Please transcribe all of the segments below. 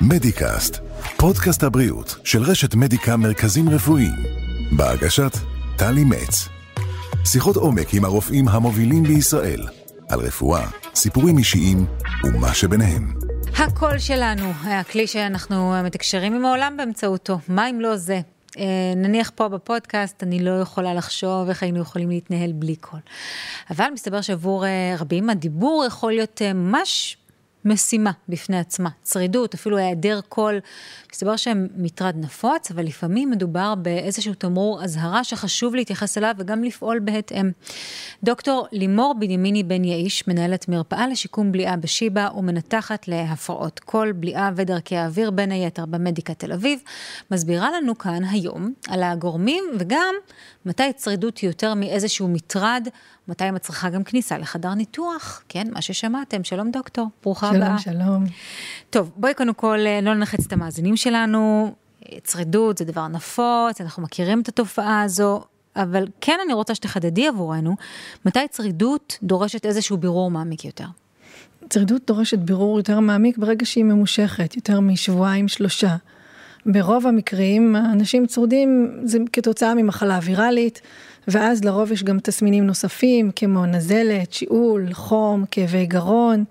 מדיקאסט, פודקאסט הבריאות של רשת מדיקה מרכזים רפואיים, בהגשת טלי מצ. שיחות עומק עם הרופאים המובילים בישראל, על רפואה, סיפורים אישיים ומה שביניהם. הקול שלנו, הכלי שאנחנו מתקשרים עם העולם באמצעותו, מה אם לא זה? אה, נניח פה בפודקאסט, אני לא יכולה לחשוב איך היינו יכולים להתנהל בלי קול. אבל מסתבר שעבור אה, רבים הדיבור יכול להיות אה, ממש משימה בפני עצמה, צרידות, אפילו היעדר קול. מסתבר שהם מטרד נפוץ, אבל לפעמים מדובר באיזשהו תמרור אזהרה שחשוב להתייחס אליו וגם לפעול בהתאם. דוקטור לימור בנימיני בן יעיש, מנהלת מרפאה לשיקום בליעה בשיבא ומנתחת להפרעות קול, בליעה ודרכי האוויר, בין היתר במדיקה תל אביב, מסבירה לנו כאן היום על הגורמים וגם מתי צרידות היא יותר מאיזשהו מטרד, מתי היא מצריכה גם כניסה לחדר ניתוח, כן, מה ששמעתם. שלום דוקטור, ברוכה הבאה. שלום, שלום. טוב, בואי קודם כל אה, לא נלחץ את המאזינים שלנו. צרידות זה דבר נפוץ, אנחנו מכירים את התופעה הזו, אבל כן אני רוצה שתחדדי עבורנו, מתי צרידות דורשת איזשהו בירור מעמיק יותר. צרידות דורשת בירור יותר מעמיק ברגע שהיא ממושכת, יותר משבועיים, שלושה. ברוב המקרים, אנשים צרודים זה כתוצאה ממחלה ויראלית, ואז לרוב יש גם תסמינים נוספים, כמו נזלת, שיעול, חום, כאבי גרון,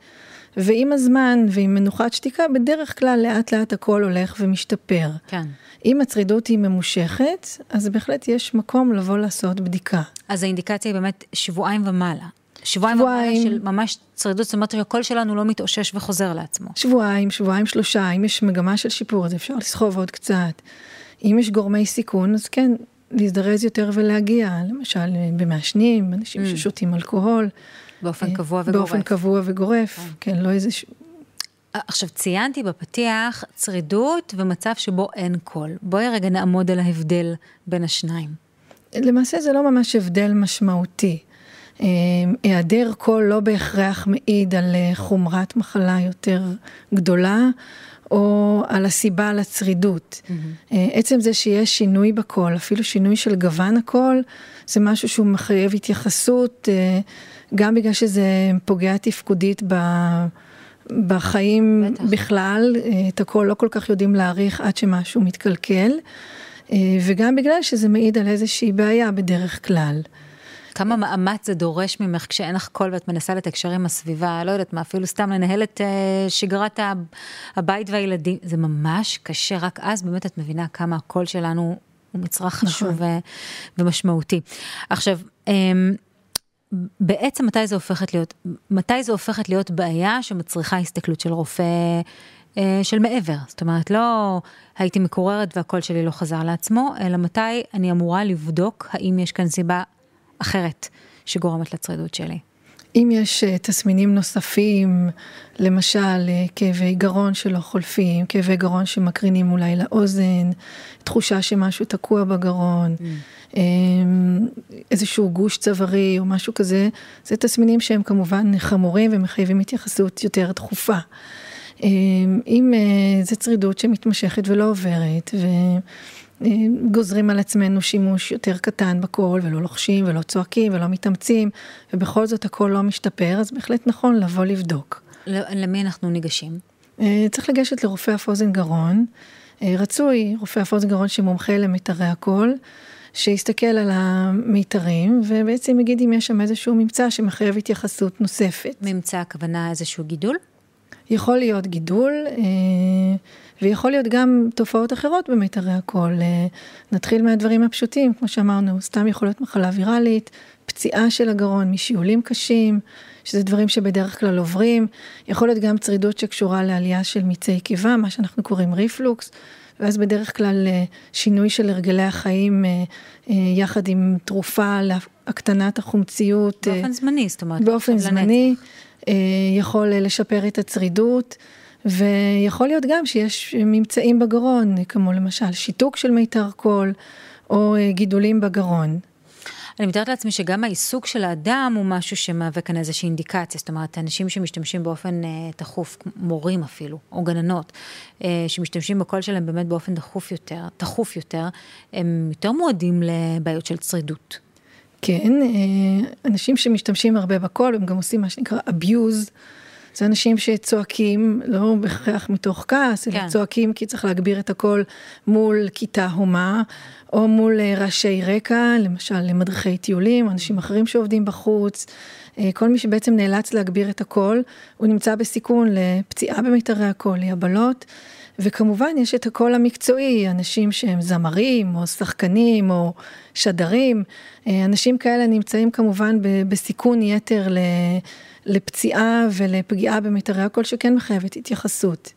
ועם הזמן ועם מנוחת שתיקה, בדרך כלל לאט לאט הכל הולך ומשתפר. כן. אם הצרידות היא ממושכת, אז בהחלט יש מקום לבוא לעשות בדיקה. אז האינדיקציה היא באמת שבועיים ומעלה. שבועיים, שבועיים של ממש צרידות, זאת אומרת שהקול שלנו לא מתאושש וחוזר לעצמו. שבועיים, שבועיים, שלושה, אם יש מגמה של שיפור, אז אפשר לסחוב עוד קצת. אם יש גורמי סיכון, אז כן, להזדרז יותר ולהגיע, למשל במעשנים, אנשים mm. ששותים אלכוהול. באופן קבוע וגורף. באופן קבוע וגורף, כן, כן לא איזה... ש... עכשיו, ציינתי בפתיח צרידות ומצב שבו אין קול. בואי רגע נעמוד על ההבדל בין השניים. למעשה זה לא ממש הבדל משמעותי. אה, היעדר קול לא בהכרח מעיד על אה, חומרת מחלה יותר גדולה, או על הסיבה לצרידות. Mm-hmm. עצם זה שיש שינוי בקול, אפילו שינוי של גוון הקול, זה משהו שהוא מחייב התייחסות, גם בגלל שזה פוגע תפקודית ב... בחיים בטח. בכלל, את הקול לא כל כך יודעים להעריך עד שמשהו מתקלקל, וגם בגלל שזה מעיד על איזושהי בעיה בדרך כלל. כמה מאמץ זה דורש ממך כשאין לך קול ואת מנסה לתקשר עם הסביבה, לא יודעת מה, אפילו סתם לנהל את uh, שגרת הבית והילדים, זה ממש קשה, רק אז באמת את מבינה כמה הקול שלנו הוא מצרך חשוב נכון. ו- ומשמעותי. עכשיו, um, בעצם מתי זה הופכת להיות, מתי זה הופכת להיות בעיה שמצריכה הסתכלות של רופא אה, של מעבר, זאת אומרת לא הייתי מקוררת והקול שלי לא חזר לעצמו, אלא מתי אני אמורה לבדוק האם יש כאן סיבה אחרת שגורמת לצרידות שלי. אם יש uh, תסמינים נוספים, למשל uh, כאבי גרון שלא חולפים, כאבי גרון שמקרינים אולי לאוזן, תחושה שמשהו תקוע בגרון, mm. um, איזשהו גוש צווארי או משהו כזה, זה תסמינים שהם כמובן חמורים ומחייבים התייחסות יותר דחופה. Um, אם uh, זה צרידות שמתמשכת ולא עוברת, ו... גוזרים על עצמנו שימוש יותר קטן בקול, ולא לוחשים, ולא צועקים, ולא מתאמצים, ובכל זאת הקול לא משתפר, אז בהחלט נכון לבוא לבדוק. למי אנחנו ניגשים? אה, צריך לגשת לרופא אף אוזן גרון. אה, רצוי רופא אף אוזן גרון שמומחה למיתרי הקול, שיסתכל על המיתרים, ובעצם יגיד אם יש שם איזשהו ממצא שמחייב התייחסות נוספת. ממצא הכוונה איזשהו גידול? יכול להיות גידול, אה, ויכול להיות גם תופעות אחרות במיתרי הקול. אה, נתחיל מהדברים הפשוטים, כמו שאמרנו, סתם יכול להיות מחלה ויראלית, פציעה של הגרון משיעולים קשים, שזה דברים שבדרך כלל עוברים. יכול להיות גם צרידות שקשורה לעלייה של מיצי קיבה, מה שאנחנו קוראים ריפלוקס. ואז בדרך כלל אה, שינוי של הרגלי החיים יחד עם תרופה להקטנת החומציות. באופן זמני, זאת אומרת. באופן זמני. יכול לשפר את הצרידות. ויכול להיות גם שיש ממצאים בגרון, כמו למשל שיתוק של מיתר קול, או אה, גידולים בגרון. אני מתארת לעצמי שגם העיסוק של האדם הוא משהו שמהווה כאן איזושהי אינדיקציה, זאת אומרת, אנשים שמשתמשים באופן אה, תכוף, מורים אפילו, או גננות, אה, שמשתמשים בקול שלהם באמת באופן דחוף יותר, תכוף יותר, הם יותר מועדים לבעיות של צרידות. כן, אה, אנשים שמשתמשים הרבה בקול, הם גם עושים מה שנקרא abuse. זה אנשים שצועקים, לא בהכרח מתוך כעס, אלא כן. צועקים כי צריך להגביר את הקול מול כיתה הומה, או מול אה, רעשי רקע, למשל למדריכי טיולים, אנשים אחרים שעובדים בחוץ. אה, כל מי שבעצם נאלץ להגביר את הקול, הוא נמצא בסיכון לפציעה במיתרי הקול, ליבלות. וכמובן יש את הקול המקצועי, אנשים שהם זמרים או שחקנים או שדרים, אה, אנשים כאלה נמצאים כמובן בסיכון יתר ל- לפציעה ולפגיעה במיתרי הקול שכן מחייבת התייחסות.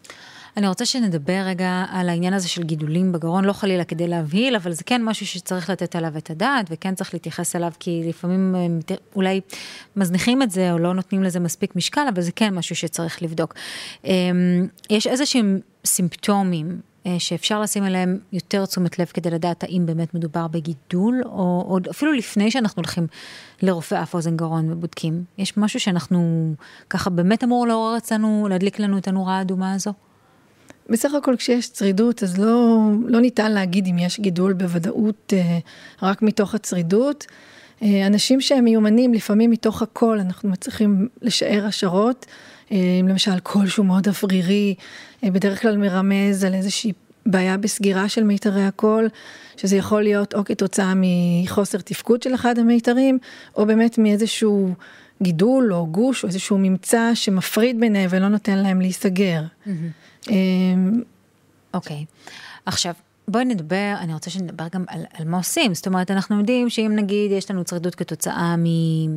אני רוצה שנדבר רגע על העניין הזה של גידולים בגרון, לא חלילה כדי להבהיל, אבל זה כן משהו שצריך לתת עליו את הדעת, וכן צריך להתייחס אליו, כי לפעמים אה, אולי מזניחים את זה, או לא נותנים לזה מספיק משקל, אבל זה כן משהו שצריך לבדוק. אמ, יש איזה שהם סימפטומים שאפשר לשים עליהם יותר תשומת לב כדי לדעת האם באמת מדובר בגידול, או עוד אפילו לפני שאנחנו הולכים לרופא אף אוזן גרון ובודקים. יש משהו שאנחנו ככה באמת אמור לעורר אצלנו, להדליק לנו את הנורה האדומה הזו? בסך הכל כשיש צרידות אז לא, לא ניתן להגיד אם יש גידול בוודאות אה, רק מתוך הצרידות. אה, אנשים שהם מיומנים לפעמים מתוך הקול אנחנו מצליחים לשער השערות, אה, למשל קול שהוא מאוד אוורירי, אה, בדרך כלל מרמז על איזושהי בעיה בסגירה של מיתרי הקול, שזה יכול להיות או כתוצאה מחוסר תפקוד של אחד המיתרים, או באמת מאיזשהו גידול או גוש או איזשהו ממצא שמפריד ביניהם ולא נותן להם להיסגר. אמ, אוקיי. עכשיו, בואי נדבר, אני רוצה שנדבר גם על, על מה עושים. זאת אומרת, אנחנו יודעים שאם נגיד יש לנו צרידות כתוצאה מ...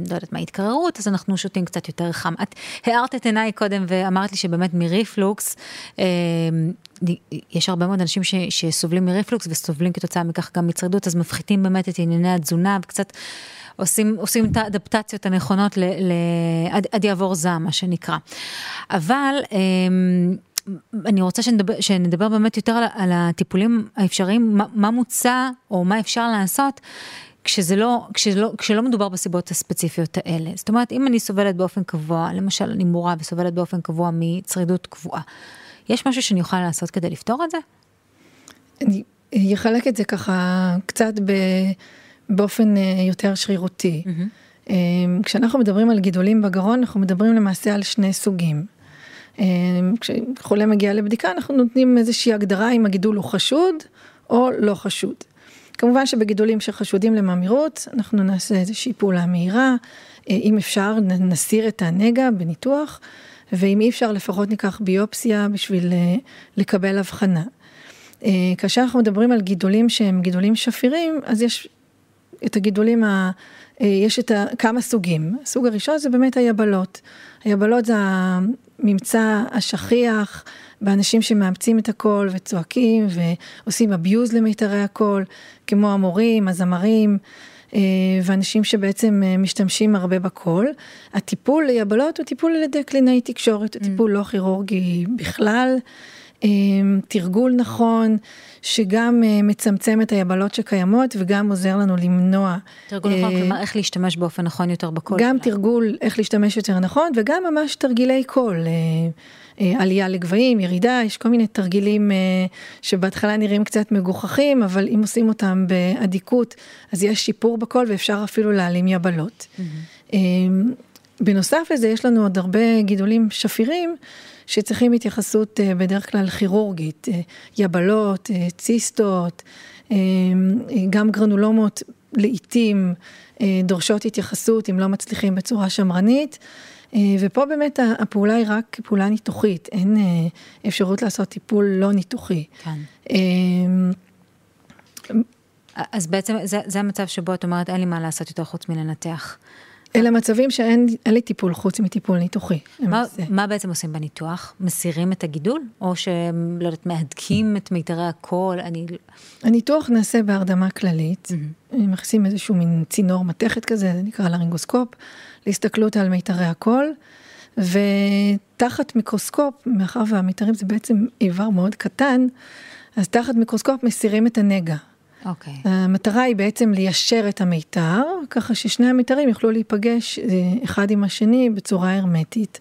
לא יודעת מה, התקררות, אז אנחנו שותים קצת יותר חם. את הארת את עיניי קודם ואמרת לי שבאמת מריפלוקס, אה, יש הרבה מאוד אנשים ש, שסובלים מריפלוקס וסובלים כתוצאה מכך גם מצרידות, אז מפחיתים באמת את ענייני התזונה וקצת... עושים, עושים את האדפטציות הנכונות ל, ל, עד, עד יעבור זעם, מה שנקרא. אבל אמ, אני רוצה שנדבר, שנדבר באמת יותר על, על הטיפולים האפשריים, מה, מה מוצע או מה אפשר לעשות. כשזה לא, כשלא, כשלא מדובר בסיבות הספציפיות האלה. זאת אומרת, אם אני סובלת באופן קבוע, למשל אני מורה וסובלת באופן קבוע מצרידות קבועה, יש משהו שאני יכולה לעשות כדי לפתור את זה? אני אחלק את זה ככה קצת ב, באופן אה, יותר שרירותי. Mm-hmm. כשאנחנו מדברים על גידולים בגרון, אנחנו מדברים למעשה על שני סוגים. אה, כשחולה מגיע לבדיקה, אנחנו נותנים איזושהי הגדרה אם הגידול הוא חשוד או לא חשוד. כמובן שבגידולים שחשודים לממירות, אנחנו נעשה איזושהי פעולה מהירה, אם אפשר נסיר את הנגע בניתוח, ואם אי אפשר לפחות ניקח ביופסיה בשביל לקבל הבחנה. כאשר אנחנו מדברים על גידולים שהם גידולים שפירים, אז יש את הגידולים, ה... יש את ה... כמה סוגים. הסוג הראשון זה באמת היבלות. היבלות זה הממצא השכיח באנשים שמאמצים את הקול וצועקים ועושים abuse למיתרי הקול, כמו המורים, הזמרים. ואנשים שבעצם משתמשים הרבה בקול. הטיפול ליבלות הוא טיפול על ידי קלינאי תקשורת, הוא טיפול לא כירורגי בכלל. תרגול נכון, שגם מצמצם את היבלות שקיימות וגם עוזר לנו למנוע. תרגול נכון, כלומר איך להשתמש באופן נכון יותר בקול. גם תרגול איך להשתמש יותר נכון וגם ממש תרגילי קול. עלייה לגבהים, ירידה, יש כל מיני תרגילים שבהתחלה נראים קצת מגוחכים, אבל אם עושים אותם באדיקות, אז יש שיפור בקול ואפשר אפילו להעלים יבלות. Mm-hmm. בנוסף לזה, יש לנו עוד הרבה גידולים שפירים. שצריכים התייחסות בדרך כלל כירורגית, יבלות, ציסטות, גם גרנולומות לעיתים דורשות התייחסות אם לא מצליחים בצורה שמרנית. ופה באמת הפעולה היא רק פעולה ניתוחית, אין אפשרות לעשות טיפול לא ניתוחי. כן. אז בעצם זה, זה המצב שבו את אומרת אין לי מה לעשות יותר חוץ מלנתח. אלה מצבים שאין לי טיפול חוץ מטיפול ניתוחי. מה, מה בעצם עושים בניתוח? מסירים את הגידול? או שהם, לא יודעת, מהדקים את מיתרי הקול? אני... הניתוח נעשה בהרדמה כללית. Mm-hmm. מכניסים איזשהו מין צינור מתכת כזה, זה נקרא לרינגוסקופ, להסתכלות על מיתרי הקול. ותחת מיקרוסקופ, מאחר והמיתרים זה בעצם איבר מאוד קטן, אז תחת מיקרוסקופ מסירים את הנגע. אוקיי. Okay. המטרה היא בעצם ליישר את המיתר, ככה ששני המיתרים יוכלו להיפגש אחד עם השני בצורה הרמטית,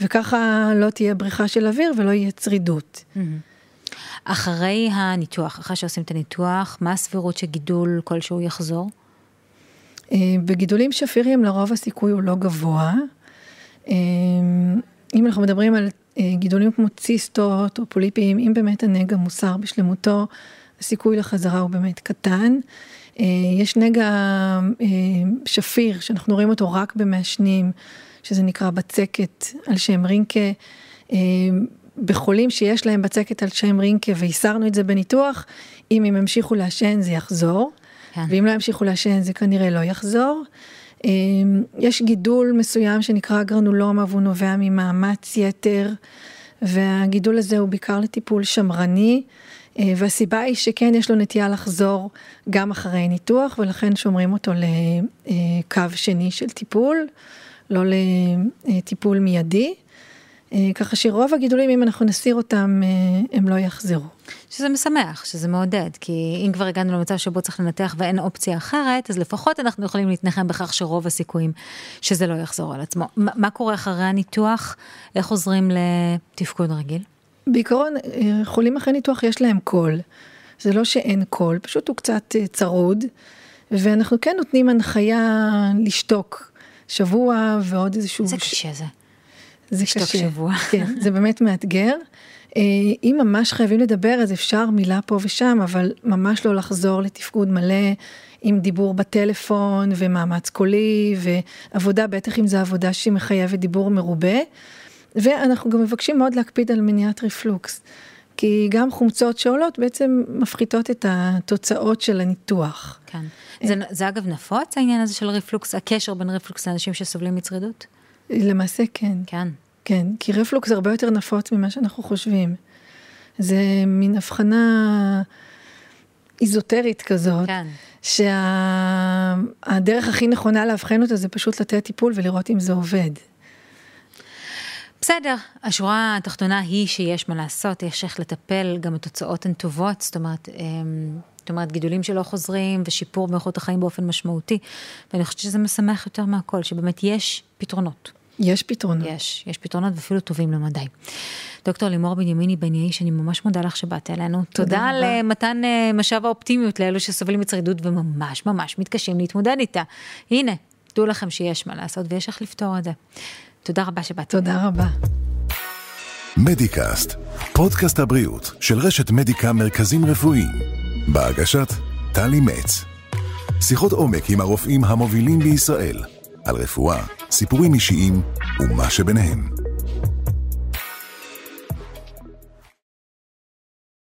וככה לא תהיה בריחה של אוויר ולא יהיה צרידות. Mm-hmm. אחרי הניתוח, אחרי שעושים את הניתוח, מה הסבירות שגידול כלשהו יחזור? בגידולים שפירים לרוב הסיכוי הוא לא גבוה. אם אנחנו מדברים על גידולים כמו ציסטות או פוליפים, אם באמת הנגע מוסר בשלמותו, הסיכוי לחזרה הוא באמת קטן. יש נגע שפיר שאנחנו רואים אותו רק במעשנים, שזה נקרא בצקת על שם רינקה. בחולים שיש להם בצקת על שם רינקה והסרנו את זה בניתוח, אם הם ימשיכו לעשן זה יחזור, כן. ואם לא ימשיכו לעשן זה כנראה לא יחזור. יש גידול מסוים שנקרא גרנולומה והוא נובע ממאמץ יתר, והגידול הזה הוא בעיקר לטיפול שמרני, אה, והסיבה היא שכן יש לו נטייה לחזור גם אחרי ניתוח, ולכן שומרים אותו לקו שני של טיפול, לא לטיפול מיידי. אה, ככה שרוב הגידולים, אם אנחנו נסיר אותם, אה, הם לא יחזרו. שזה משמח, שזה מעודד, כי אם כבר הגענו למצב שבו צריך לנתח ואין אופציה אחרת, אז לפחות אנחנו יכולים להתנחם בכך שרוב הסיכויים שזה לא יחזור על עצמו. מה קורה אחרי הניתוח? איך חוזרים לתפקוד רגיל? בעיקרון, אה, חולים אחרי ניתוח יש להם קול. זה לא שאין קול, פשוט הוא קצת צרוד, ואנחנו כן נותנים הנחיה לשתוק שבוע ועוד איזשהו... איזה קשה זה. זה קשה. שבוע. כן, זה באמת מאתגר. אה, אם ממש חייבים לדבר, אז אפשר מילה פה ושם, אבל ממש לא לחזור לתפקוד מלא עם דיבור בטלפון ומאמץ קולי ועבודה, בטח אם זו עבודה שהיא מחייבת דיבור מרובה. ואנחנו גם מבקשים מאוד להקפיד על מניעת רפלוקס. כי גם חומצות שעולות בעצם מפחיתות את התוצאות של הניתוח. כן. זה, זה אגב נפוץ העניין הזה של רפלוקס, הקשר בין רפלוקס לאנשים שסובלים מצרידות? למעשה כן. כן. כן, כי רפלוקס הרבה יותר נפוץ ממה שאנחנו חושבים. זה מין הבחנה איזוטרית כזאת, כן. שהדרך שה... הכי נכונה לאבחן אותה זה פשוט לתת טיפול ולראות אם זה עובד. בסדר, השורה התחתונה היא שיש מה לעשות, יש איך לטפל, גם התוצאות הן טובות, זאת אומרת, אמ, זאת אומרת, גידולים שלא חוזרים ושיפור באיכות החיים באופן משמעותי, ואני חושבת שזה משמח יותר מהכל, שבאמת יש פתרונות. יש פתרונות. יש, יש פתרונות ואפילו טובים למדי. דוקטור לימור בנימיני בן יאיש, אני ממש מודה לך שבאת אלינו. תודה, תודה על uh, מתן uh, משאב האופטימיות לאלו שסובלים מצרידות וממש ממש מתקשים להתמודד איתה. הנה, דעו לכם שיש מה לעשות ויש איך לפתור את זה. תודה רבה שבאת. תודה רבה. מדיקאסט, פודקאסט הבריאות של רשת מדיקה מרכזים רפואיים. בהגשת טלי מצ. שיחות עומק עם הרופאים המובילים בישראל. על רפואה, סיפורים אישיים ומה שביניהם.